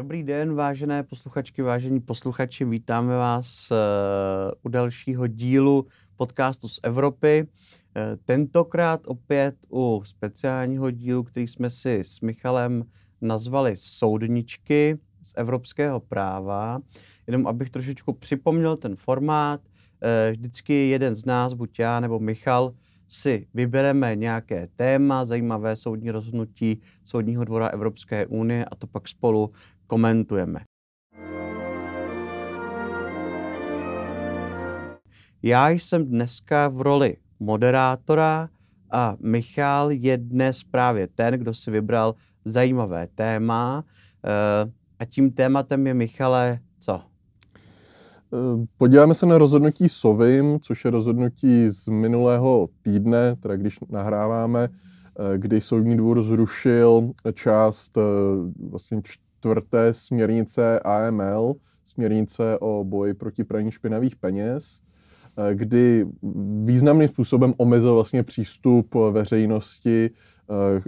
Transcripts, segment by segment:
Dobrý den, vážené posluchačky, vážení posluchači, vítáme vás uh, u dalšího dílu podcastu z Evropy. Uh, tentokrát opět u speciálního dílu, který jsme si s Michalem nazvali Soudničky z evropského práva. Jenom abych trošičku připomněl ten formát, uh, vždycky jeden z nás, buď já nebo Michal, si vybereme nějaké téma, zajímavé soudní rozhodnutí Soudního dvora Evropské unie a to pak spolu komentujeme. Já jsem dneska v roli moderátora a Michal je dnes právě ten, kdo si vybral zajímavé téma. Eh, a tím tématem je, Michale, co? Eh, podíváme se na rozhodnutí Sovim, což je rozhodnutí z minulého týdne, teda když nahráváme, eh, kdy Soudní dvůr zrušil část vlastně čtvrté směrnice AML, směrnice o boji proti praní špinavých peněz, eh, kdy významným způsobem omezil vlastně přístup veřejnosti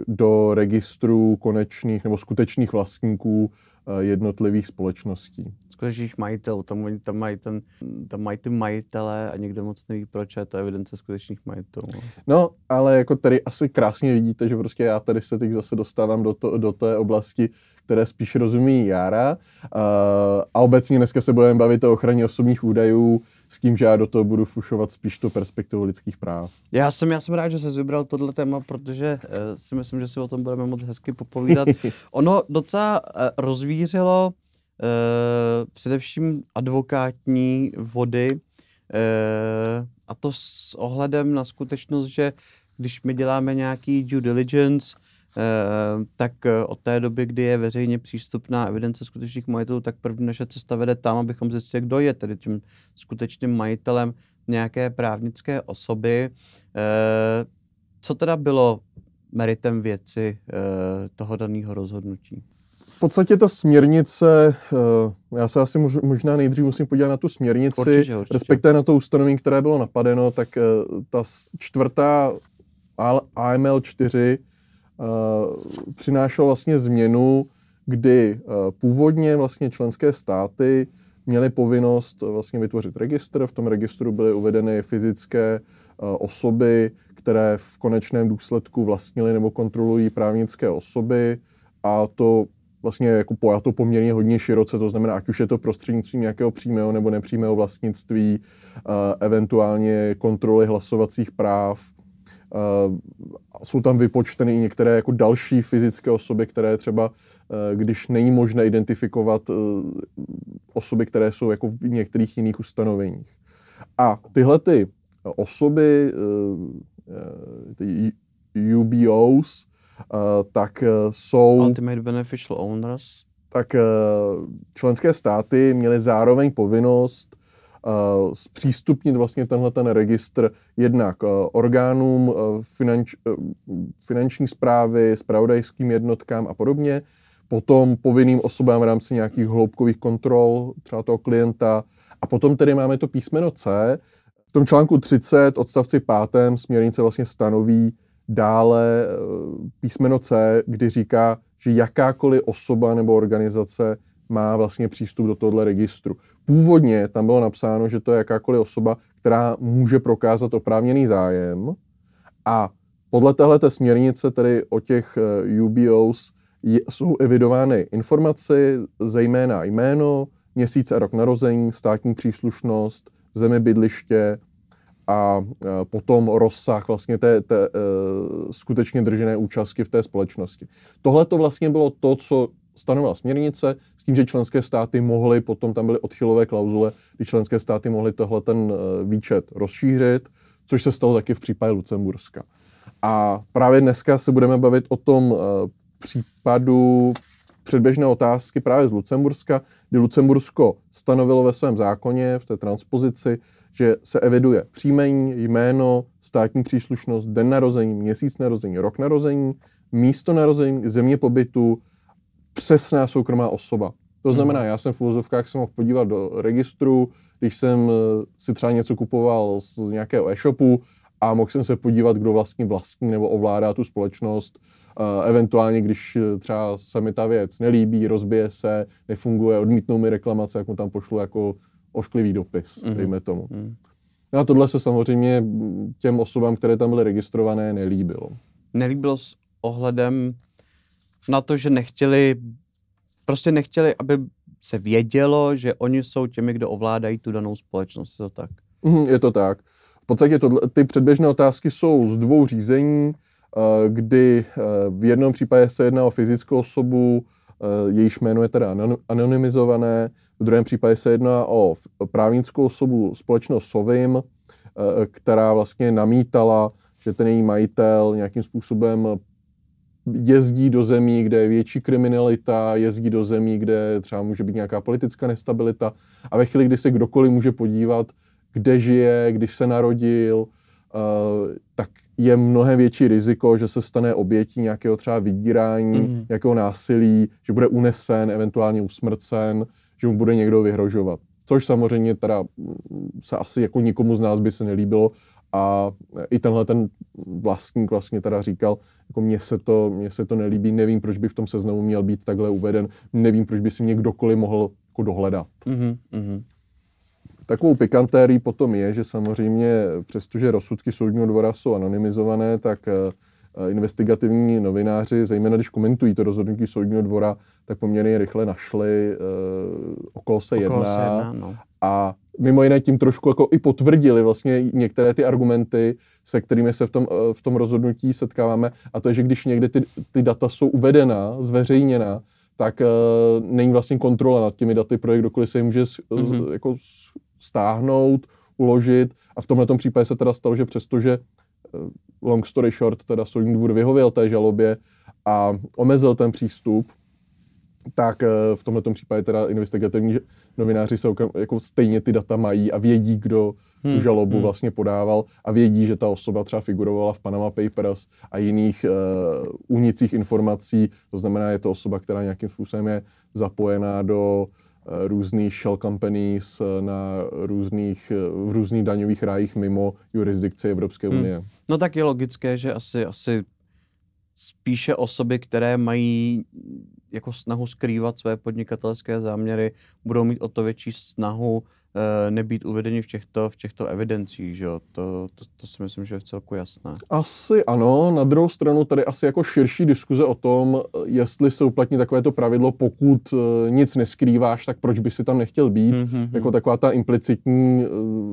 do registrů konečných nebo skutečných vlastníků eh, jednotlivých společností skutečných majitelů. Tam, oni tam mají, ten, tam mají ty majitele a někdo moc neví, proč je to evidence skutečných majitelů. No. ale jako tady asi krásně vidíte, že prostě já tady se teď zase dostávám do, to, do té oblasti, které spíš rozumí Jára. Uh, a obecně dneska se budeme bavit o ochraně osobních údajů, s tím, že já do toho budu fušovat spíš tu perspektivu lidských práv. Já jsem, já jsem rád, že jsi vybral tohle téma, protože uh, si myslím, že si o tom budeme moc hezky popovídat. ono docela uh, rozvířilo Eh, především advokátní vody, eh, a to s ohledem na skutečnost, že když my děláme nějaký due diligence, Uh, tak od té doby, kdy je veřejně přístupná evidence skutečných majitelů, tak první naše cesta vede tam, abychom zjistili, kdo je tedy tím skutečným majitelem nějaké právnické osoby. Uh, co teda bylo meritem věci toho daného rozhodnutí? V podstatě ta směrnice, eh, já se asi možná nejdřív musím podívat na tu směrnici, určitě, určitě. respektive na to ustanovení, které bylo napadeno, tak eh, ta čtvrtá AML 4 eh, přinášela vlastně změnu, kdy původně vlastně členské státy měly povinnost vlastně vytvořit registr. V tom registru byly uvedeny fyzické osoby, které v konečném důsledku vlastnily nebo kontrolují právnické osoby a to vlastně jako pojato poměrně hodně široce, to znamená, ať už je to prostřednictvím nějakého přímého nebo nepřímého vlastnictví, eventuálně kontroly hlasovacích práv. Uh, jsou tam vypočteny i některé jako další fyzické osoby, které třeba, uh, když není možné identifikovat osoby, které jsou jako v některých jiných ustanoveních. A tyhle ty osoby, ty UBOs, Eh, tak eh, jsou... Ultimate Beneficial Owners. Tak eh, členské státy měly zároveň povinnost zpřístupnit vlastně tenhle ten registr jednak orgánům finanč, finanční zprávy, spravodajským jednotkám a podobně, potom povinným osobám v rámci nějakých hloubkových kontrol, třeba toho klienta, a potom tedy máme to písmeno C. V tom článku 30 odstavci 5. směrnice vlastně stanoví, Dále písmeno C, kdy říká, že jakákoliv osoba nebo organizace má vlastně přístup do tohoto registru. Původně tam bylo napsáno, že to je jakákoliv osoba, která může prokázat oprávněný zájem a podle téhle směrnice, tedy o těch eh, UBOs, jsou evidovány informace, zejména jméno, měsíc a rok narození, státní příslušnost, zemi bydliště, a e, potom rozsah vlastně té, té uh, skutečně držené účastky v té společnosti. Tohle to vlastně bylo to, co stanovila směrnice, s tím, že členské státy mohly, potom tam byly odchylové klauzule, kdy členské státy mohly tohle ten uh, výčet rozšířit, což se stalo taky v případě Lucemburska. A právě dneska se budeme bavit o tom uh, případu předběžné otázky právě z Lucemburska, kdy Lucembursko stanovilo ve svém zákoně v té transpozici, že se eviduje příjmení, jméno, státní příslušnost, den narození, měsíc narození, rok narození, místo narození, země pobytu, přesná soukromá osoba. To znamená, hmm. já jsem v úvozovkách se mohl podívat do registru, když jsem eh, si třeba něco kupoval z nějakého e-shopu a mohl jsem se podívat, kdo vlastně vlastní nebo ovládá tu společnost. Uh, eventuálně, když třeba se mi ta věc nelíbí, rozbije se, nefunguje, odmítnou mi reklamace, jak mu tam pošlu jako ošklivý dopis, mm-hmm. dejme tomu. Mm. No a tohle se samozřejmě těm osobám, které tam byly registrované, nelíbilo. Nelíbilo s ohledem na to, že nechtěli, prostě nechtěli, aby se vědělo, že oni jsou těmi, kdo ovládají tu danou společnost. Je to tak? Mm, je to tak. V podstatě to, ty předběžné otázky jsou z dvou řízení, eh, kdy eh, v jednom případě se jedná o fyzickou osobu, eh, jejíž jméno je teda anonymizované, v druhém případě se jedná o právnickou osobu společnost Sovim, která vlastně namítala, že ten její majitel nějakým způsobem jezdí do zemí, kde je větší kriminalita, jezdí do zemí, kde třeba může být nějaká politická nestabilita a ve chvíli, kdy se kdokoliv může podívat, kde žije, když se narodil, uh, tak je mnohem větší riziko, že se stane obětí nějakého třeba vydírání, mm. nějakého násilí, že bude unesen, eventuálně usmrcen, že mu bude někdo vyhrožovat. Což samozřejmě teda se asi jako nikomu z nás by se nelíbilo a i tenhle ten vlastník vlastně teda říkal, jako mně se to, mně se to nelíbí, nevím, proč by v tom seznamu měl být takhle uveden, nevím, proč by si mě kdokoliv mohl jako dohledat. Mm-hmm. Takovou pikantérií potom je, že samozřejmě, přestože rozsudky soudního dvora jsou anonymizované, tak eh, investigativní novináři, zejména když komentují to rozhodnutí soudního dvora, tak poměrně rychle našli, uh, o koho se okolo jedná. Se jedná no. A mimo jiné tím trošku jako i potvrdili vlastně některé ty argumenty, se kterými se v tom, eh, v tom rozhodnutí setkáváme. A to je, že když někde ty, ty data jsou uvedena, zveřejněna, tak uh, není vlastně kontrola nad těmi daty, pro kdokoliv se je může mm-hmm. jako stáhnout, uložit. A v tomhle případě se teda stalo, že přestože long story short, teda soudní dvůr vyhověl té žalobě a omezil ten přístup, tak v tomto případě teda investigativní novináři se jako stejně ty data mají a vědí, kdo hmm. tu žalobu hmm. vlastně podával a vědí, že ta osoba třeba figurovala v Panama Papers a jiných uh, únicích informací. To znamená, je to osoba, která nějakým způsobem je zapojená do uh, různých shell companies na různých, uh, v různých daňových rájích mimo jurisdikci Evropské hmm. unie. No tak je logické, že asi, asi spíše osoby, které mají jako snahu skrývat své podnikatelské záměry, budou mít o to větší snahu e, nebýt uvedeni v těchto, v těchto evidencích, že jo? To, to, to si myslím, že je v celku jasné. Asi ano, na druhou stranu tady asi jako širší diskuze o tom, jestli se uplatní takovéto pravidlo, pokud e, nic neskrýváš, tak proč by si tam nechtěl být, mm-hmm. jako taková ta implicitní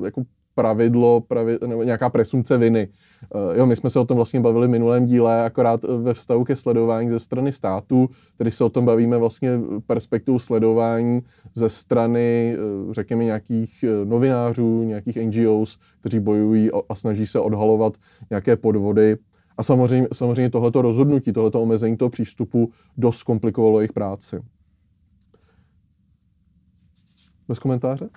jako pravidlo, pravi, nebo nějaká presumce viny. Uh, jo, my jsme se o tom vlastně bavili v minulém díle, akorát ve vztahu ke sledování ze strany státu, tedy se o tom bavíme vlastně perspektivu sledování ze strany, uh, řekněme, nějakých eh, novinářů, nějakých NGOs, kteří bojují a snaží se odhalovat nějaké podvody. A samozřejmě, samozřejmě tohleto rozhodnutí, tohleto omezení toho přístupu dost komplikovalo jejich práci. Bez komentáře?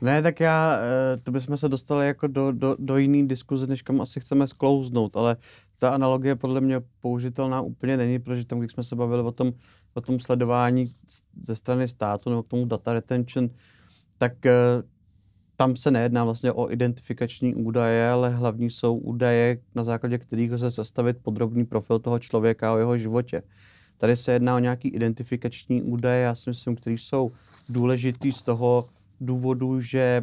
Ne, tak já, eh, to bychom se dostali jako do, do, do jiný diskuze, než kam asi chceme sklouznout, ale ta analogie podle mě použitelná úplně není, protože tam, když jsme se bavili o tom, o tom sledování ze strany státu nebo k tomu data retention, tak eh, tam se nejedná vlastně o identifikační údaje, ale hlavní jsou údaje, na základě kterých lze sestavit podrobný profil toho člověka o jeho životě. Tady se jedná o nějaký identifikační údaje, já si myslím, které jsou důležitý z toho, důvodu, že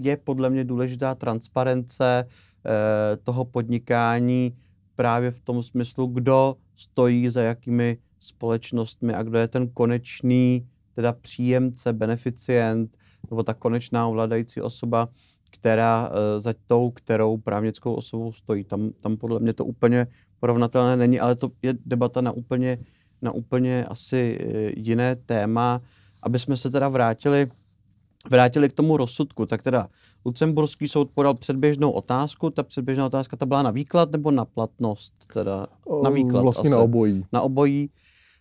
je podle mě důležitá transparence eh, toho podnikání právě v tom smyslu, kdo stojí za jakými společnostmi a kdo je ten konečný, teda příjemce, beneficient, nebo ta konečná ovládající osoba, která eh, za tou, kterou právnickou osobou stojí. Tam, tam podle mě to úplně porovnatelné není, ale to je debata na úplně, na úplně asi eh, jiné téma. Aby jsme se teda vrátili vrátili k tomu rozsudku, tak teda Lucemburský soud podal předběžnou otázku, ta předběžná otázka ta byla na výklad nebo na platnost? Teda na výklad Vlastně asi. na obojí. Na obojí.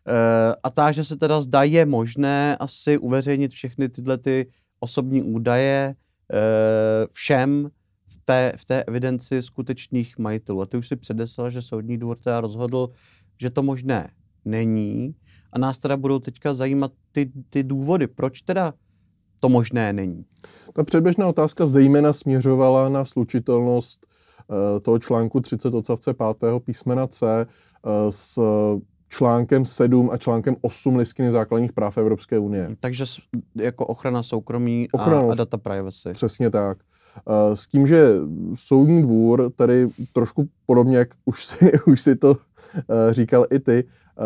E, a táže se teda zda je možné asi uveřejnit všechny tyhle ty osobní údaje e, všem v té, v té evidenci skutečných majitelů. A ty už si předeslal, že soudní dvůr teda rozhodl, že to možné není. A nás teda budou teďka zajímat ty, ty důvody, proč teda to možné není. Ta předběžná otázka zejména směřovala na slučitelnost toho článku 30 odstavce 5. písmena C s článkem 7 a článkem 8 listiny základních práv Evropské unie. Takže jako ochrana soukromí ochrana, a, a data privacy. Přesně tak. S tím, že soudní dvůr tady trošku podobně, jak už si, už si to říkal i ty,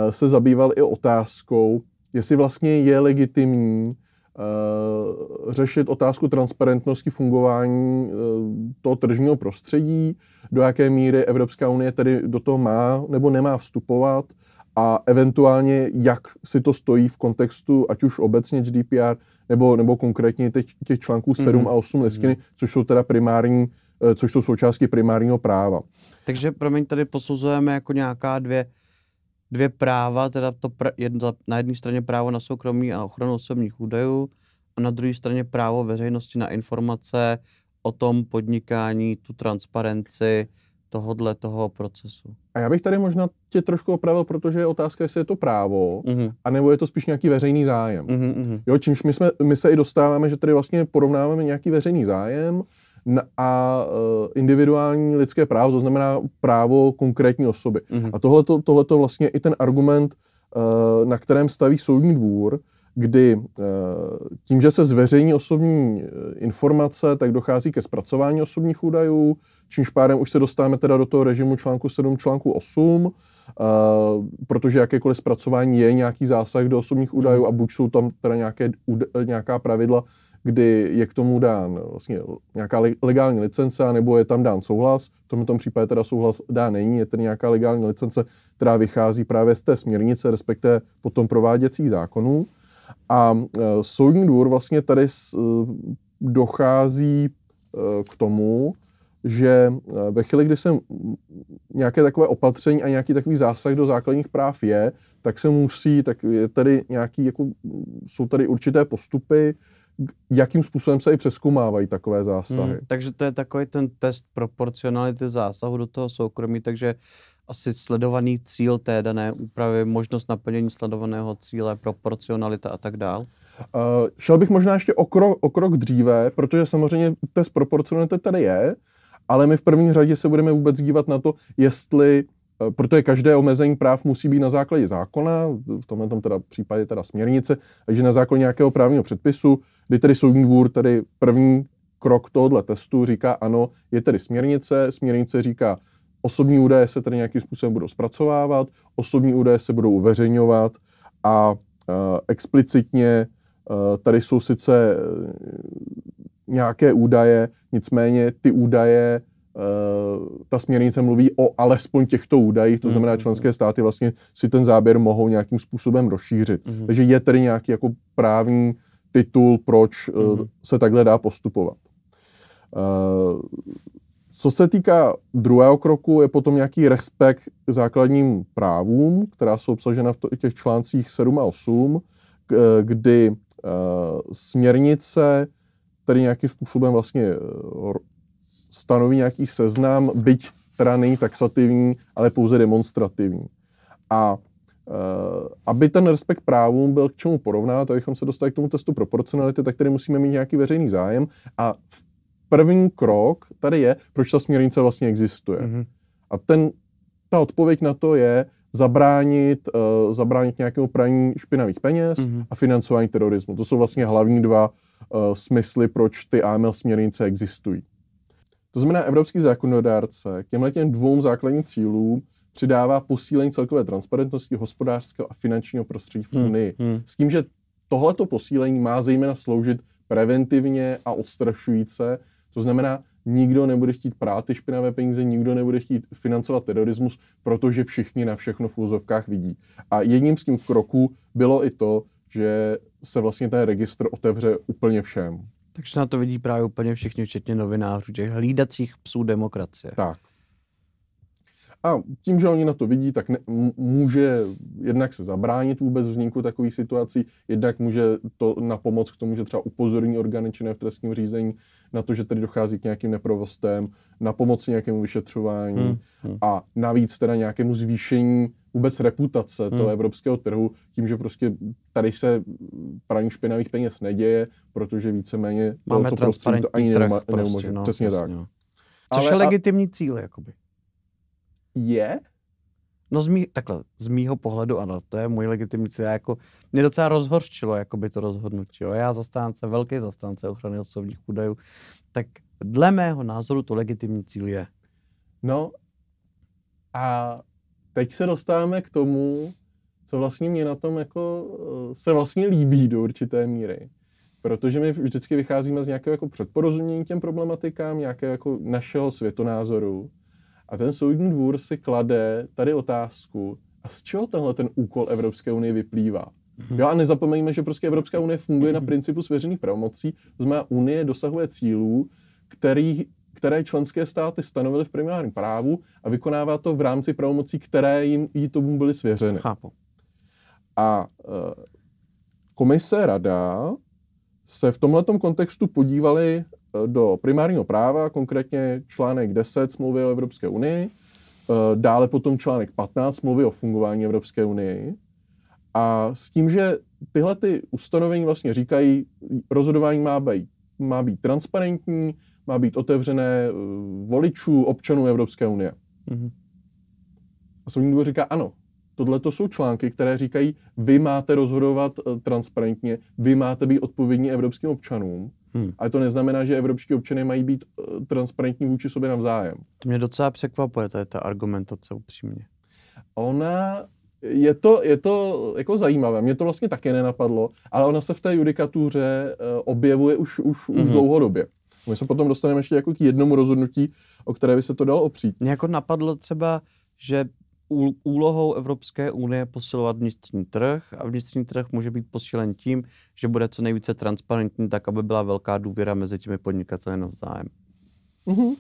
se zabýval i otázkou, jestli vlastně je legitimní řešit otázku transparentnosti fungování uh, toho tržního prostředí, do jaké míry Evropská unie tedy do toho má nebo nemá vstupovat a eventuálně jak si to stojí v kontextu ať už obecně GDPR nebo, nebo konkrétně těch, těch článků 7 mm-hmm. a 8 listiny, mm-hmm. což jsou teda primární, uh, což jsou součástky primárního práva. Takže promiň, tady posuzujeme jako nějaká dvě dvě práva, teda to pr- jedno, na jedné straně právo na soukromí a ochranu osobních údajů a na druhé straně právo veřejnosti na informace o tom podnikání, tu transparenci tohodle toho procesu. A já bych tady možná tě trošku opravil, protože je otázka, jestli je to právo, uh-huh. anebo je to spíš nějaký veřejný zájem. Uh-huh. Jo, čímž my, jsme, my se i dostáváme, že tady vlastně porovnáváme nějaký veřejný zájem a e, individuální lidské právo, to znamená právo konkrétní osoby. Mm-hmm. A tohleto, tohleto vlastně i ten argument, e, na kterém staví soudní dvůr, kdy e, tím, že se zveřejní osobní informace, tak dochází ke zpracování osobních údajů, čímž pádem už se dostáváme teda do toho režimu článku 7, článku 8, protože jakékoliv zpracování je nějaký zásah do osobních údajů a buď jsou tam teda nějaké, nějaká pravidla, kdy je k tomu dán vlastně nějaká legální licence, nebo je tam dán souhlas. V tomto případě teda souhlas dá není, je tedy nějaká legální licence, která vychází právě z té směrnice, respektive potom prováděcích zákonů. A e, soudní dvůr vlastně tady e, dochází e, k tomu, že ve chvíli, kdy se nějaké takové opatření a nějaký takový zásah do základních práv je, tak se musí, tak je tady nějaký, jako, jsou tady určité postupy, jakým způsobem se i přeskoumávají takové zásahy. Hmm, takže to je takový ten test proporcionality zásahu do toho soukromí, takže asi sledovaný cíl té dané úpravy, možnost naplnění sledovaného cíle, proporcionalita a tak dál? Uh, šel bych možná ještě o krok, o krok dříve, protože samozřejmě test proporcionality tady je, ale my v první řadě se budeme vůbec dívat na to, jestli Eh, protože každé omezení práv musí být na základě zákona, v tomhle tom teda případě teda směrnice, takže na základě nějakého právního předpisu, kdy tedy soudní dvůr tedy první krok tohoto testu říká ano, je tedy směrnice, směrnice říká, osobní údaje se tedy nějakým způsobem budou zpracovávat, osobní údaje se budou uveřejňovat a uh, explicitně uh, tady jsou sice nějaké údaje, nicméně ty údaje Eh, ta směrnice mluví o alespoň těchto údajích, to mhm, znamená, členské státy vlastně si ten záběr mohou nějakým způsobem rozšířit. Mm. Takže je tedy nějaký jako právní titul, proč mm. se takhle dá postupovat. Eh, co se týká druhého kroku, je potom nějaký respekt k základním právům, která jsou obsažena v těch článcích 7 a 8, kdy směrnice tedy nějakým způsobem vlastně stanoví nějaký seznam, byť teda není taxativní, ale pouze demonstrativní. A uh, aby ten respekt právům byl k čemu porovnat, abychom se dostali k tomu testu proporcionality, tak tady musíme mít nějaký veřejný zájem. A první krok tady je, proč ta směrnice vlastně existuje. Mm-hmm. A ten, ta odpověď na to je zabránit, uh, zabránit nějakému praní špinavých peněz mm-hmm. a financování terorismu. To jsou vlastně hlavní dva uh, smysly, proč ty AML směrnice existují. To znamená, evropský zákonodárce k těmhle těm dvou základním cílům přidává posílení celkové transparentnosti hospodářského a finančního prostředí v hmm, Unii. Hmm, hmm. S tím, že tohleto posílení má zejména sloužit preventivně a odstrašujíce. To znamená, nikdo nebude chtít prát ty špinavé peníze, nikdo nebude chtít financovat terorismus, protože všichni na všechno v úzovkách vidí. A jedním z těch kroků bylo i to, že se vlastně ten registr otevře úplně všem. Takže na to vidí právě úplně všichni, včetně novinářů, těch hlídacích psů demokracie. Tak. A tím, že oni na to vidí, tak ne, může jednak se zabránit vůbec vzniku takových situací, jednak může to na pomoc k tomu, že třeba upozorní orgány činné v trestním řízení na to, že tady dochází k nějakým neprovostem, na pomoci nějakému vyšetřování hmm, hmm. a navíc teda nějakému zvýšení vůbec reputace hmm. toho evropského trhu, tím, že prostě tady se praní špinavých peněz neděje, protože víceméně Máme to prostředí to ani neuma, prostě, No, Přesně tak. No. Což Ale je a- legitimní cíl, jakoby. Je? No z mý, takhle, z mýho pohledu ano, to je můj legitimní cíl. Já Jako, mě docela rozhorčilo jakoby to rozhodnutí. Jo. Já zastánce, velký zastánce ochrany osobních údajů, tak dle mého názoru to legitimní cíl je. No a teď se dostáváme k tomu, co vlastně mě na tom jako eh, se vlastně líbí do určité míry. Protože my vždycky vycházíme z nějakého jako předporozumění těm problematikám, nějakého jako našeho světonázoru. A ten soudní dvůr si klade tady otázku, a z čeho tenhle ten úkol Evropské unie vyplývá? Jo, a nezapomeňme, že prostě Evropská unie funguje na principu svěřených pravomocí, to znamená, unie dosahuje cílů, který, které členské státy stanovily v primárním právu a vykonává to v rámci pravomocí, které jim jí tomu byly svěřeny. Chápu. A uh, komise rada se v tomhletom kontextu podívali eh, do primárního práva, konkrétně článek 10 smlouvy o Evropské unii, eh, dále potom článek 15 smlouvy o fungování Evropské unii. A s tím, že tyhle ty ustanovení vlastně říkají, rozhodování má být, má být transparentní, má být otevřené eh, voličů, občanů Evropské unie. Mhm. A soudní dvůr říká, ano, tohle to jsou články, které říkají, vy máte rozhodovat eh, transparentně, vy máte být odpovědní evropským občanům, Hmm. ale to neznamená, že evropští občané mají být eh, transparentní vůči sobě navzájem. To mě docela překvapuje, to je ta argumentace upřímně. Ona, je to, je to jako zajímavé, mě to vlastně také nenapadlo, ale ona se v té judikatuře objevuje už, už, už Mhm. dlouhodobě. My se potom dostaneme ještě jako k jednomu rozhodnutí, o které by se to dalo opřít. Mě jako napadlo třeba, že úlohou Evropské unie je posilovat vnitřní trh a vnitřní trh může být posílen tím, že bude co nejvíce transparentní, tak aby byla velká důvěra mezi těmi podnikateli navzájem. Mhm.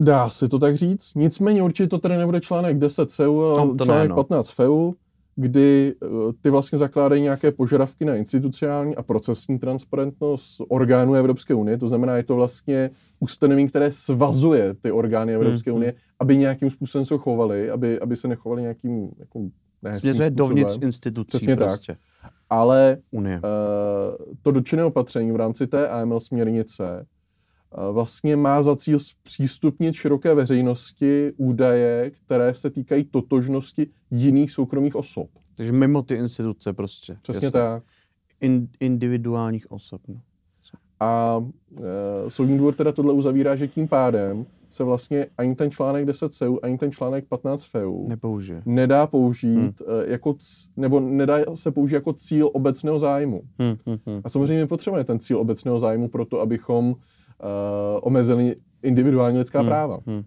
Dá se to tak říct. Nicméně určitě to tady nebude článek 10 SEU, ale No, to ne, článek no. 15 FEU, kdy eh, ty vlastně zakládají nějaké požadavky na institucionální a procesní transparentnost orgánů Evropské unie. To znamená, je to vlastně ustanovení, které svazuje ty orgány Evropské Hmm, unie, aby nějakým způsobem se chovaly, aby, aby se nechovali nějakým jako Směřuje dovnitř institucí Přesně tak. prostě. Ale Unie. Eh, to dotčené opatření v rámci té AML směrnice vlastně má za cíl zpřístupnit široké veřejnosti údaje, které se týkají totožnosti jiných soukromých osob. Takže mimo ty instituce prostě. Přesně jasně. tak. In, individuálních osob. No. A e, soudní dvůr teda tohle uzavírá, že tím pádem se vlastně ani ten článek 10 SEU, ani ten článek 15 FEU Nepoužije. nedá použít hmm. jako, c- nebo nedá se použít jako cíl obecného zájmu. Hm, hm, hm. A samozřejmě potřebujeme ten cíl obecného zájmu pro to, abychom uh, omezili individuální lidská Hmm, práva. hm.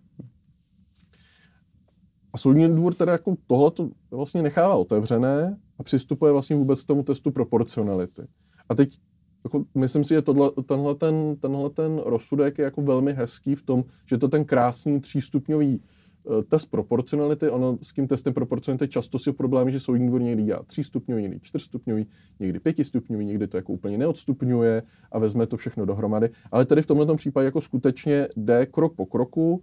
A soudní dvůr teda jako tohle vlastně nechává otevřené a přistupuje vlastně vůbec k tomu testu proporcionality. A teď jako, myslím si, že tohle, tenhle, ten, tenhle ten rozsudek je jako velmi hezký v tom, že to ten krásný třístupňový eh, test proporcionality, ono s tím testem proporcionality často si problém, že soudní dvůr někdy dělá třístupňový, někdy čtyřstupňový, někdy pětistupňový, někdy to jako úplně neodstupňuje a vezme to všechno dohromady. Ale tady v tomto případě jako skutečně jde krok po kroku uh,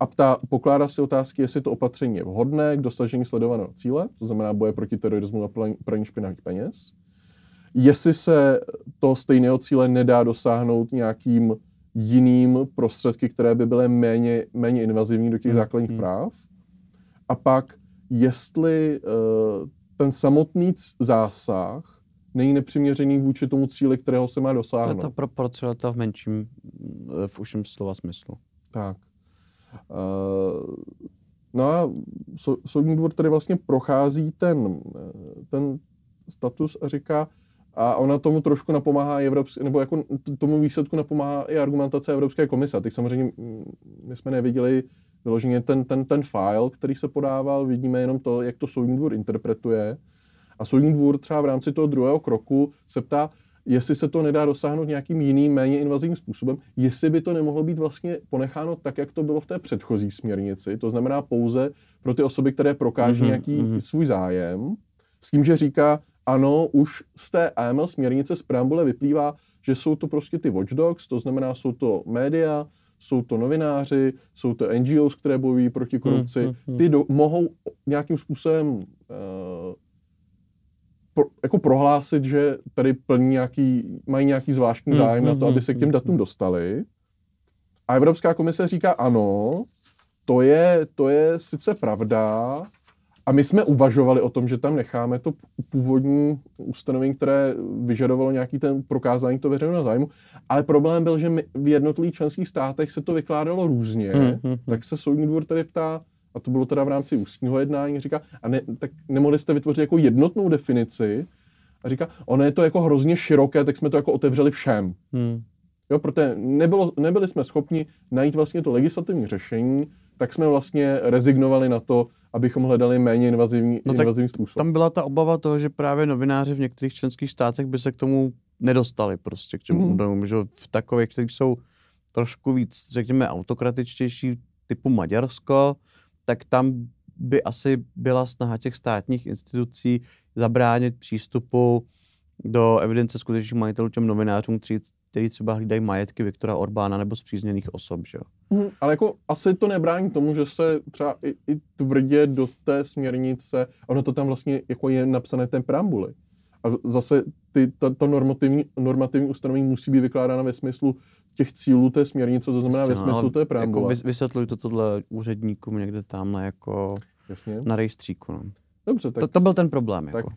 a ptá, pokládá si otázky, jestli to opatření je vhodné k dosažení sledovaného cíle, to znamená boje proti terorismu a praní- špinavých peněz, jestli se toho stejného cíle nedá dosáhnout nějakým jiným prostředky, které by byly méně, méně invazivní do těch Hmm, základních hmm. práv. A pak, jestli uh, ten samotný zásah není nepřiměřený vůči tomu cíli, kterého se má To je dosáhnout. ta proporcionalita v menším, eh, v užším slova smyslu. Tak. Uh, no a sou- soudní dvůr tady vlastně prochází ten, ten status a říká, a ona tomu trošku napomáhá i Evropské, nebo jako tomu výsledku napomáhá i argumentace Evropské komise. Teď samozřejmě mm, my jsme neviděli vyloženě ten, ten, ten file, který se podával, vidíme jenom to, jak to soudní dvůr interpretuje. A soudní dvůr třeba v rámci toho druhého kroku se ptá, jestli se to nedá dosáhnout nějakým jiným, méně invazivním způsobem, jestli by to nemohlo být vlastně ponecháno tak, jak to bylo v té předchozí směrnici, to znamená pouze pro ty osoby, které prokáží Mhm, nějaký mhm. svůj zájem, s tím, že říká, ano, už z té AML směrnice z preambule vyplývá, že jsou to prostě ty watchdogs, to znamená, jsou to média, jsou to novináři, jsou to NGOs, které bojují proti korupci. hmm, hmm. Ty do, mohou nějakým způsobem uh, pro, jako prohlásit, že tady plní nějaký, mají nějaký zvláštní Hmm, zájem na hmm, to, aby hmm, se k těm hmm, datům hmm. dostali. A Evropská komise říká ano, to je, to je sice pravda, a my jsme uvažovali o tom, že tam necháme to původní ustanovení, které vyžadovalo nějaký ten prokázání to veřejného zájmu, ale problém byl, že my, v jednotlivých členských státech se to vykládalo různě, hmm, hmm, hmm. tak se soudní dvůr tady ptá, a to bylo teda v rámci ústního jednání, říká, a ne, tak nemohli jste vytvořit jako jednotnou definici, a říká, ono je to jako hrozně široké, tak jsme to jako otevřeli všem. Hmm. Jo, protože nebylo, nebyli jsme schopni najít vlastně to legislativní řešení, tak jsme vlastně rezignovali na to, abychom hledali méně invazivní, no invazivní způsob. Tam byla ta obava toho, že právě novináři v některých členských státech by se k tomu nedostali prostě k těm mm. údajům, že v takových, kteří jsou trošku víc, řekněme, autokratičtější typu Maďarsko, tak tam by asi byla snaha těch státních institucí zabránit přístupu do evidence skutečných majitelů těm novinářům, kteří který třeba hlídají majetky Viktora Orbána nebo zpřízněných osob, že jo. Mm, ale jako asi to nebrání tomu, že se třeba i, i tvrdě do té směrnice, ono to tam vlastně jako je napsané ten preambuly. A zase ty, ta, ta normativní, normativní ustanovení musí být vykládána ve smyslu těch cílů té směrnice, to znamená Jasně, ve smyslu té preambule. Jako vysvětluj to tohle úředníkům někde tamhle jako Jasně. na rejstříku. No. Dobře, tak... To, to byl ten problém. Tak jako.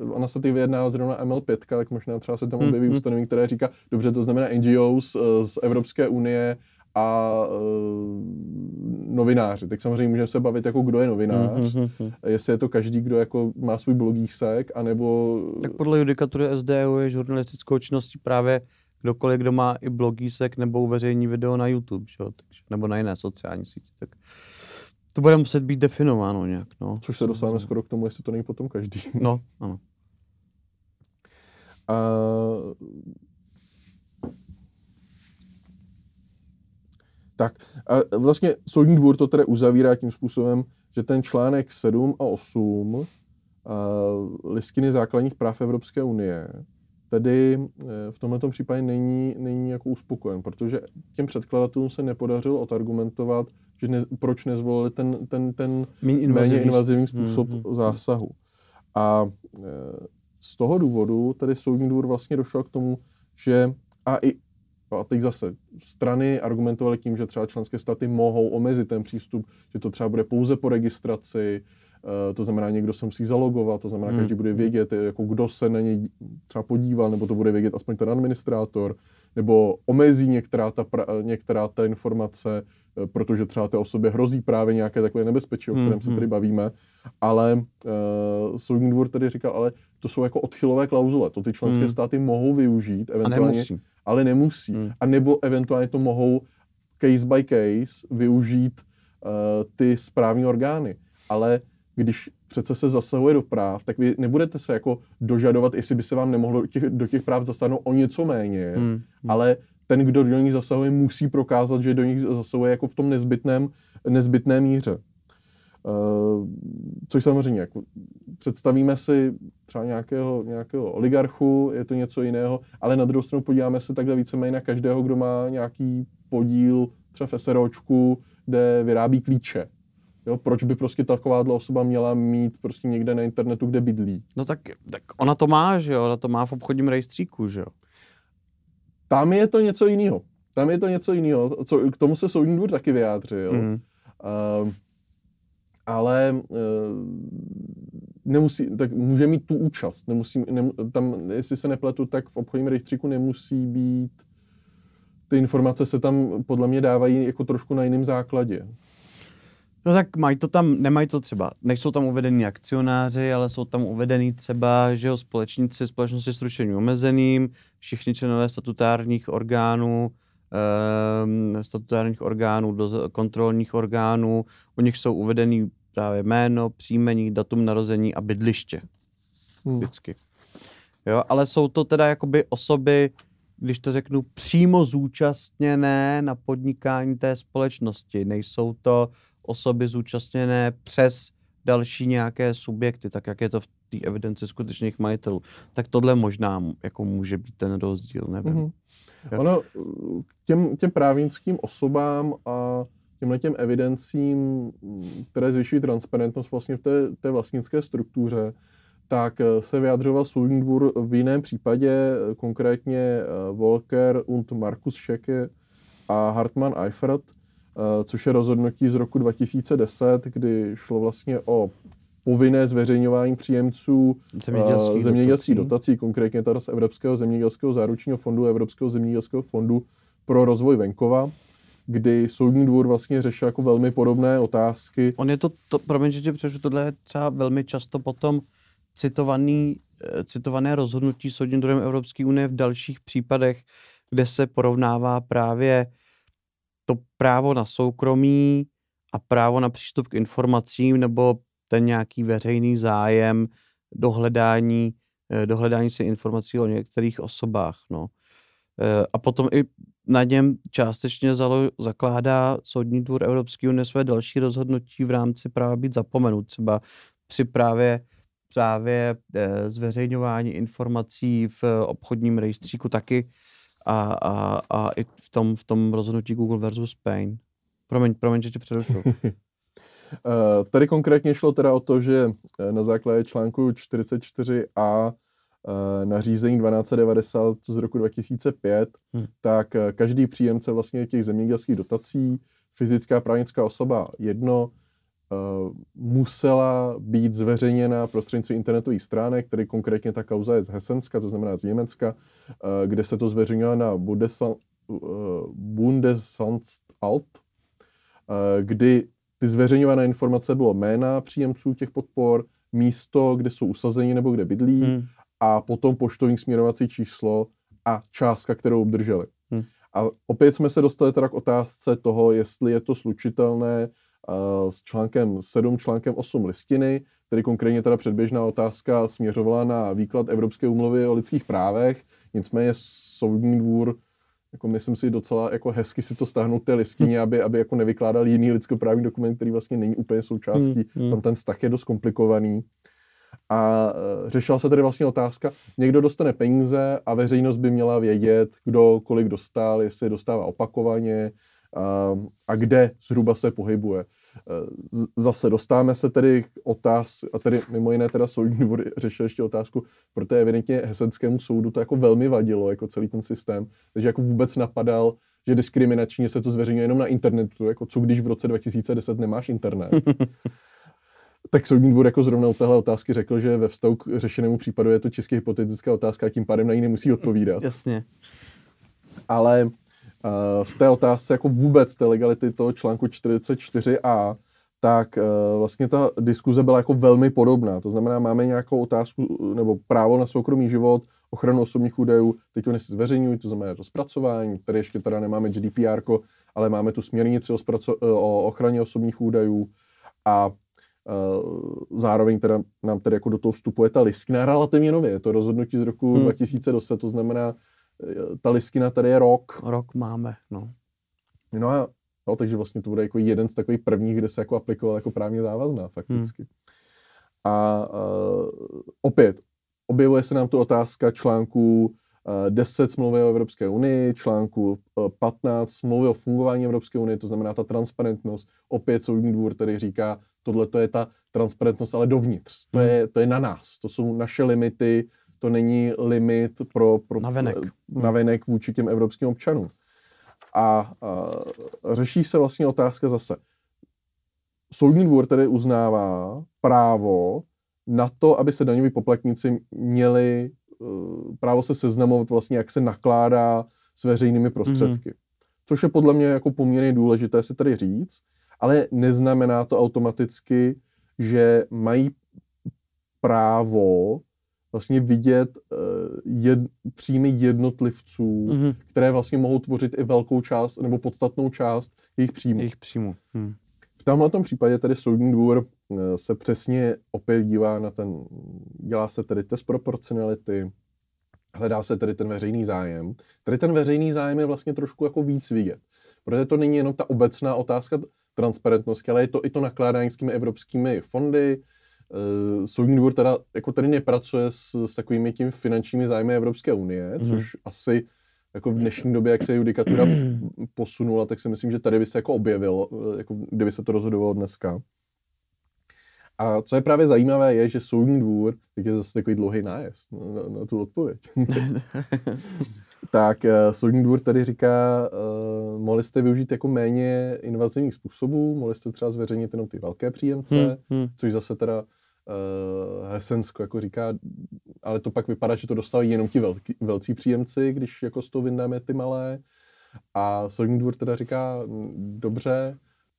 uh, ona se ty vyjednává zrovna ML5, tak možná třeba se tam objeví hmm, ustanovení, které říká, dobře, to znamená NGOs uh, z Evropské unie a uh, novináři. Tak samozřejmě můžeme se bavit, jako kdo je novinář, hmm, hmm, jestli je to každý, kdo jako má svůj blogísek, anebo... Tak podle judikatury SDU je žurnalistickou činností právě kdokoliv, kdo má i blogísek nebo uveřejní video na YouTube, že? Takže, nebo na jiné sociální síti. Tak to bude muset být definováno nějak, no. Což se dostáváme skoro k tomu, jestli to není potom každý. No, ano. A... Tak, a vlastně soudní dvůr to tedy uzavírá tím způsobem, že ten článek 7 a 8 a listiny základních práv Evropské unie tedy e, v tomto případě není, není jako uspokojen, protože těm předkladatelům se nepodařilo odargumentovat, že ne, proč nezvolili ten, ten, ten invazivní. méně invazivní způsob hmm, hmm. zásahu. A e, z toho důvodu tedy soudní dvůr vlastně došel k tomu, že a i a teď zase strany argumentovaly tím, že třeba členské státy mohou omezit ten přístup, že to třeba bude pouze po registraci, Eh, to znamená, někdo se musí zalogovat, to znamená, hmm. každý bude vědět, jako kdo se na něj třeba podíval, nebo to bude vědět aspoň ten administrátor, nebo omezí některá ta, pra, některá ta informace, eh, protože třeba té osobě hrozí právě nějaké takové nebezpečí, o kterém hmm. se tady hmm. bavíme. Ale uh, soudní dvůr tedy říkal, ale to jsou jako odchylové klauzule, to ty členské hmm. státy mohou využít, eventuálně, nemusí. ale nemusí. Hmm. A nebo eventuálně to mohou case by case využít uh, ty správní orgány. Ale když přece se zasahuje do práv, tak vy nebudete se jako dožadovat, jestli by se vám nemohlo těch, do těch práv zasáhnout o něco méně, hmm. hmm. ale ten, kdo do nich zasahuje, musí prokázat, že do nich zasahuje jako v tom nezbytném, nezbytné míře. Uh, což samozřejmě, jako představíme si třeba nějakého, nějakého oligarchu, je to něco jiného, ale na druhou stranu podíváme se takhle víceméně na každého, kdo má nějaký podíl třeba v SROčku, kde vyrábí klíče Jo, proč by prostě takováhle osoba měla mít prostě někde na internetu, kde bydlí? No tak, tak ona to má, že jo, ona to má v obchodním rejstříku, že jo. Tam je to něco jiného. Tam je to něco jiného. Co, k tomu se soudní dvůr taky vyjádřil. Mm. Uh, ale uh, nemusí, tak může mít tu účast. Nemusí, nem, tam, jestli se nepletu, tak v obchodním rejstříku nemusí být ty informace se tam podle mě dávají jako trošku na jiném základě. No tak mají to tam, nemají to třeba, nejsou tam uvedení akcionáři, ale jsou tam uvedení třeba, že jo, společníci společnosti s ručením omezeným, všichni členové statutárních orgánů, e, statutárních orgánů, do, kontrolních orgánů, u nich jsou uvedení právě jméno, příjmení, datum narození a bydliště. Hmm. Vždycky. Jo, ale jsou to teda jakoby osoby, když to řeknu, přímo zúčastněné na podnikání té společnosti. Nejsou to osoby zúčastněné přes další nějaké subjekty, tak jak je to v té evidenci skutečných majitelů. Tak tohle možná jako může být ten rozdíl, nevím. Mm-hmm. Ono těm, těm právnickým osobám a těmhle těm evidencím, které zvyšují transparentnost vlastně v té, té vlastnické struktuře, tak se vyjadřoval soudní dvůr v jiném případě, konkrétně Volker und Markus Schecke a Hartmann Eifert, což je rozhodnutí z roku 2010, kdy šlo vlastně o povinné zveřejňování příjemců zemědělských, zemědělských dotací. dotací, konkrétně teda z Evropského zemědělského záručního fondu, Evropského zemědělského fondu pro rozvoj venkova kdy soudní dvůr vlastně řešil jako velmi podobné otázky. On je to, to promiň, že tě tohle je třeba velmi často potom citovaný, eh, citované rozhodnutí soudním dvorem Evropské unie v dalších případech, kde se porovnává právě to právo na soukromí a právo na přístup k informacím nebo ten nějaký veřejný zájem dohledání, eh, dohledání se informací o některých osobách. No. Eh, a potom i na něm částečně zalo, zakládá Soudní dvůr Evropský unie své další rozhodnutí v rámci práva být zapomenut, třeba při právě právě e, zveřejňování informací v obchodním rejstříku taky a, a, a i v tom, v tom rozhodnutí Google versus Spain. Promiň, promiň, že tě přerušu. Eh, tady konkrétně šlo teda o to, že eh, na základě článku 44a Eh, nařízení 1290 z roku 2005, hmm. tak každý příjemce vlastně těch zemědělských dotací, fyzická právnická osoba jedno, musela být zveřejněna prostřednictvím internetových stránek, který konkrétně ta kauza je z Hesenska, to znamená z Německa, kde se to zveřejňovalo na Bundesanstalt, kdy ty zveřejňované informace bylo jména příjemců těch podpor, místo, kde jsou usazeni nebo kde bydlí hmm a potom poštovní směrovací číslo a částka, kterou obdrželi. Hmm. A opět jsme se dostali teda k otázce toho, jestli je to slučitelné s článkem 7, článkem 8 listiny, tedy konkrétně teda předběžná otázka směřovala na výklad Evropské úmluvy o lidských právech, nicméně soudní dvůr jako myslím si docela jako hezky si to stáhnout té listině, hmm. aby, aby jako nevykládal jiný lidskoprávní dokument, který vlastně není úplně součástí. Hmm. hmm. Tam ten vztah je dost komplikovaný. A e, řešila se tedy vlastně otázka, někdo dostane peníze a veřejnost by měla vědět, kdo kolik dostal, jestli dostává opakovaně a, a kde zhruba se pohybuje. E, zase dostáváme se tedy k otáz, a tedy mimo jiné teda soudní dvůr řešil ještě otázku, protože evidentně Hesenskému soudu to jako velmi vadilo, jako celý ten systém, takže jako vůbec napadal, že diskriminačně se to zveřejňuje jenom na internetu, jako co když v roce 2010 nemáš internet. tak soudní dvůr jako zrovna u téhle otázky řekl, že ve vztahu k řešenému případu je to čistě hypotetická otázka a tím pádem na ní nemusí odpovídat. Jasně. Ale v té otázce jako vůbec té legality toho článku 44a, tak uh, vlastně ta diskuze byla jako velmi podobná. To znamená, máme nějakou otázku nebo právo na soukromý život, ochranu osobních údajů, teď oni se zveřejňují, to znamená to zpracování, tady ještě teda nemáme GDPR, ale máme tu směrnici o, zpraco- o ochraně osobních údajů a Eh, zároveň teda nám tedy jako do toho vstupuje ta listina relativně nově. Je to rozhodnutí z roku hmm. 2010, to znamená, eh, ta listina tady je rok. Rok máme, no. No a no, takže vlastně to bude jako jeden z takových prvních, kde se jako aplikoval jako právně závazná fakticky. Hmm. A uh, opět, objevuje se nám tu otázka článku 10 smlouvy o Evropské unii, článku 15 smlouvy o fungování Evropské unie, to znamená ta transparentnost. Opět soudní dvůr tedy říká, tohle to je ta transparentnost, ale dovnitř. To je, hmm. to je na nás. To jsou naše limity, to není limit pro, pro navenek. navenek vůči těm evropským občanům. A, a řeší se vlastně otázka zase. Soudní dvůr tedy uznává právo na to, aby se daňoví poplatníci měli uh, právo se seznamovat vlastně, jak se nakládá s veřejnými prostředky. Mm-hmm. Což je podle mě jako poměrně důležité si tady říct ale neznamená to automaticky, že mají právo vlastně vidět uh, jed, příjmy jednotlivců, mm-hmm. které vlastně mohou tvořit i velkou část nebo podstatnou část jejich příjmu. Jejich příjmu. Hmm. V tomhle případě tedy soudní dvůr uh, se přesně opět dívá na ten, dělá se tedy test proporcionality, hledá se tedy ten veřejný zájem. Tady ten veřejný zájem je vlastně trošku jako víc vidět. Protože to není jenom ta obecná otázka transparentnosti, ale je to i to nakládání s těmi evropskými fondy. Uh, Soudní dvůr teda jako tady nepracuje s, s takovými tím finančními zájmy Evropské unie, mm. což asi jako v dnešní době, jak se judikatura posunula, tak si myslím, že tady by se jako objevilo, eh, jako kdyby se to rozhodovalo dneska. A co je právě zajímavé, je, že soudní dvůr, teď je zase takový dlouhý nájezd na, na, na tu odpověď. tak uh, soudní dvůr tady říká, uh, mohli jste využít jako méně invazivních způsobů, mohli jste třeba zveřejnit jenom ty velké příjemce, hmm, hmm. což zase teda uh, Hesensko jako říká, ale to pak vypadá, že to dostávají jenom ti velký, velcí příjemci, když jako z toho vyndáme ty malé. A soudní dvůr teda říká, dobře,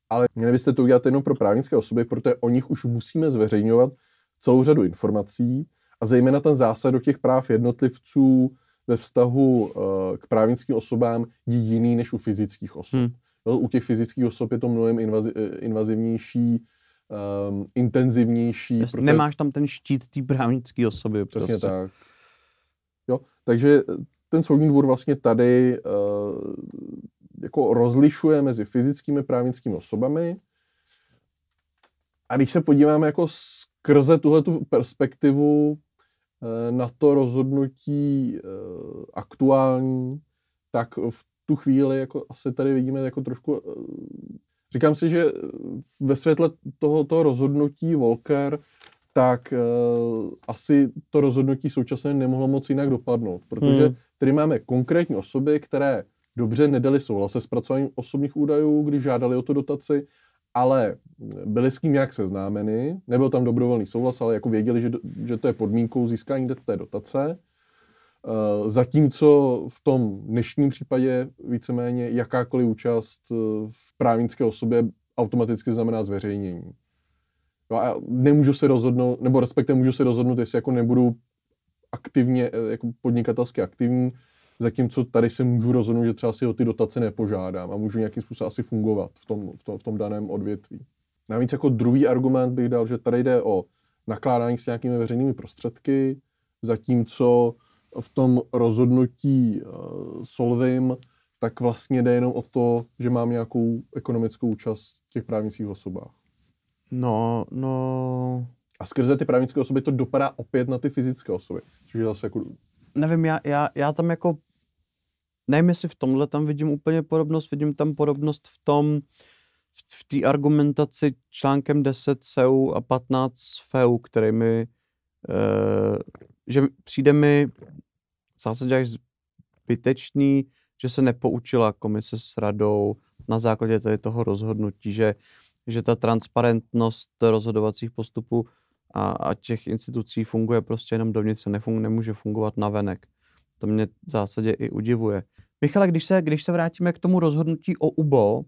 ale měli byste to udělat jenom pro právnické osoby, protože o nich už musíme zveřejňovat celou řadu informací a zejména ten zásad do těch práv jednotlivců ve vztahu uh, k právnickým osobám je jiný než u fyzických osob. Hmm. U těch fyzických osob je to mnohem invazi, eh, invazivnější, um, intenzivnější. Protože... Nemáš tam ten štít té právnické osoby. Přesně prostě. tak. Jo, takže ten soudní dvůr vlastně tady uh, jako rozlišuje mezi fyzickými právnickými osobami. A když se podíváme jako skrze tuhle perspektivu uh, na to rozhodnutí uh, aktuální, tak v tu chvíli jako asi tady vidíme jako trošku Říkám si, že ve světle toho, toho rozhodnutí Volker, tak uh, asi to rozhodnutí současně nemohlo moc jinak dopadnout, protože hmm. tady máme konkrétní osoby, které dobře nedali souhlas se zpracováním osobních údajů, když žádali o tu dotaci, ale byli s kým nějak seznámeni, nebyl tam dobrovolný souhlas, ale jako věděli, že, že to je podmínkou získání té dotace. Eh, zatímco v tom dnešním případě víceméně jakákoliv účast eh, v právnické osobě automaticky znamená zveřejnění. No a nemůžu se rozhodnout, nebo respektive můžu se rozhodnout, jestli jako nebudu aktivně, eh, jako podnikatelsky aktivní, zatímco tady se můžu rozhodnout, že třeba si o ty dotace nepožádám a můžu nějakým způsobem asi fungovat v tom, v tom, v tom daném odvětví. Navíc jako druhý argument bych dal, že tady jde o nakládání s nějakými veřejnými prostředky, zatímco v tom rozhodnutí uh, Solvim, tak vlastně jde jenom o to, že mám nějakou ekonomickou účast v těch právnických osobách. No, no... A skrze ty právnické osoby to dopadá opět na ty fyzické osoby, což je zase jako... Nevím, já, já, já tam jako... Nevím, jestli v tomhle tam vidím úplně podobnost, vidím tam podobnost v tom, v, v té argumentaci článkem 10 SEU a 15 FEU, který mi, uh, že přijde mi v zásadě až zbytečný, že se nepoučila komise s radou na základě tady toho rozhodnutí, že, že ta transparentnost rozhodovacích postupů a, a těch institucí funguje prostě jenom dovnitř, nefung, nemůže fungovat navenek. To mě v zásadě i udivuje. Michale, když se, když se vrátíme k tomu rozhodnutí o UBO,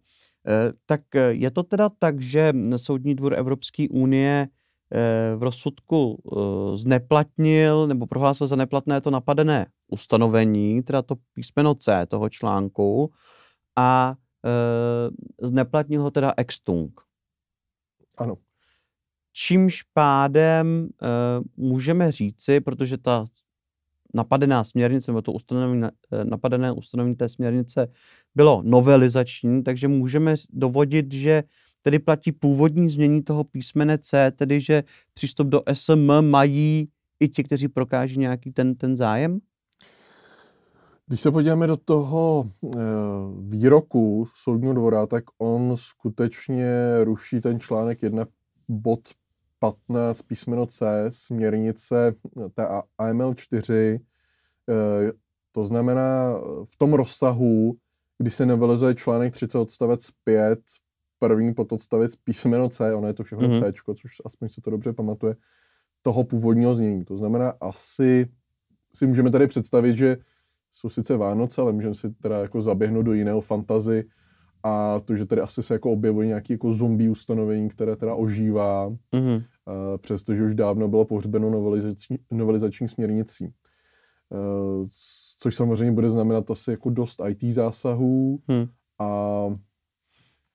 eh, tak je to teda tak, že Soudní dvůr Evropské unie v rozsudku eh, zneplatnil nebo prohlásil za neplatné to napadené ustanovení, teda to písmeno C toho článku a e, zneplatnil ho teda extung. Ano. Čímž pádem můžeme říci, protože ta napadená směrnice, nebo to ustanovení, napadené ustanovení té směrnice bylo novelizační, takže můžeme dovodit, že tedy platí původní změní toho písmene C, tedy že přístup do SM mají i ti, kteří prokáží nějaký ten, ten zájem? Když se podíváme do toho eh, výroku soudního dvora, tak on skutečně ruší ten článek 1 bod 15 písmeno C směrnice té AML 4. Eh, to znamená v tom rozsahu, kdy se novelizuje článek 30 odstavec 5, první pododstavec písmeno C, ono je to všechno mm-hmm. C, což aspoň se to dobře pamatuje, toho původního znění. To znamená, asi si můžeme tady představit, že jsou sice Vánoce, ale můžeme si teda jako zaběhnout do jiného fantazy a to, že tady asi se jako objevují nějaké jako zombie ustanovení, které teda ožívá, mm-hmm. přestože už dávno bylo pohřbeno novelizační, novelizační směrnicí. Uh, což samozřejmě bude znamenat asi jako dost IT zásahů hmm. a,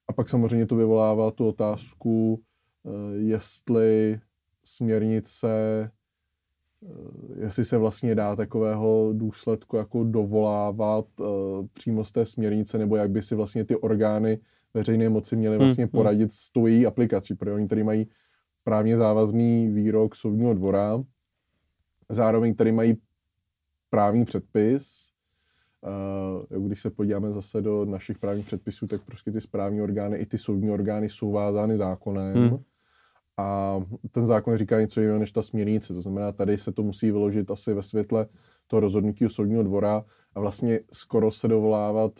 a pak samozřejmě to vyvolává tu otázku, uh, jestli směrnice Eh, jestli se vlastně dá takového důsledku jako dovolávat uh, přímo z té směrnice, nebo jak by si vlastně ty orgány veřejné moci měly vlastně hmm, hmm. poradit s tou její aplikací, protože oni tady mají právně závazný výrok soudního dvora, zároveň tady mají právní předpis, když se podíváme zase do našich právních předpisů, tak prostě ty správní orgány i ty soudní orgány jsou vázány zákonem. Hmm a ten zákon říká něco jiného než ta směrnice. To znamená, tady se to musí vyložit asi ve světle toho rozhodnutí u soudního dvora a vlastně skoro se dovolávat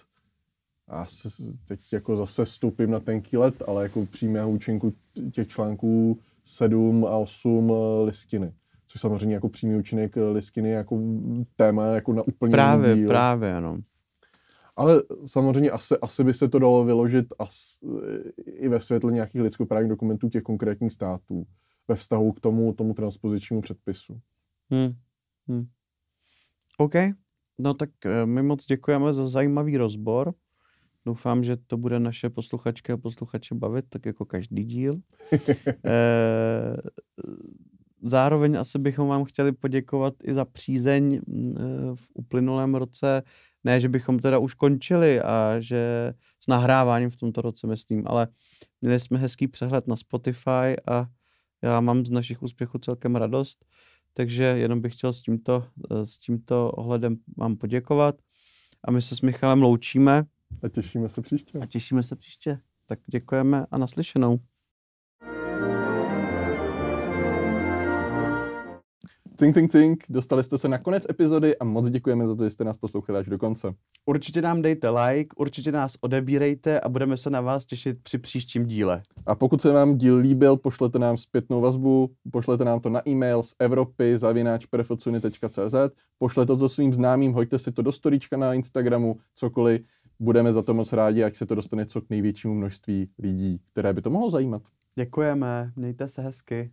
a se, teď jako zase vstoupím na tenký let, ale jako přímého účinku těch článků 7 a 8 eh, listiny. Což samozřejmě jako přímý účinek listiny jako téma jako na úplně Právě, díl. právě, ano. Ale samozřejmě asi, asi by se to dalo vyložit as, i ve světle nějakých lidskoprávních dokumentů těch konkrétních států ve vztahu k tomu, tomu transpozičnímu předpisu. Hmm. Hmm. OK, no tak eh, my moc děkujeme za zajímavý rozbor. Doufám, že to bude naše posluchačky a posluchače bavit, tak jako každý díl. e, zároveň asi bychom vám chtěli poděkovat i za přízeň eh, v uplynulém roce. Ne, že bychom teda už končili a že s nahráváním v tomto roce, myslím, ale měli jsme hezký přehled na Spotify a já mám z našich úspěchů celkem radost, takže jenom bych chtěl s tímto, s tímto ohledem vám poděkovat a my se s Michalem loučíme. A těšíme se příště. A těšíme se příště. Tak děkujeme a naslyšenou. Cink, cink, cink, dostali jste se na konec epizody a moc děkujeme za to, že jste nás poslouchali až do konce. Určitě nám dejte like, určitě nás odebírejte a budeme se na vás těšit při příštím díle. A pokud se vám díl líbil, pošlete nám zpětnou vazbu, pošlete nám to na e-mail z Evropy zavináč.cz, pošlete to svým známým, hoďte si to do storíčka na Instagramu, cokoliv, budeme za to moc rádi, ať se to dostane co k největšímu množství lidí, které by to mohlo zajímat. Děkujeme, mějte se hezky.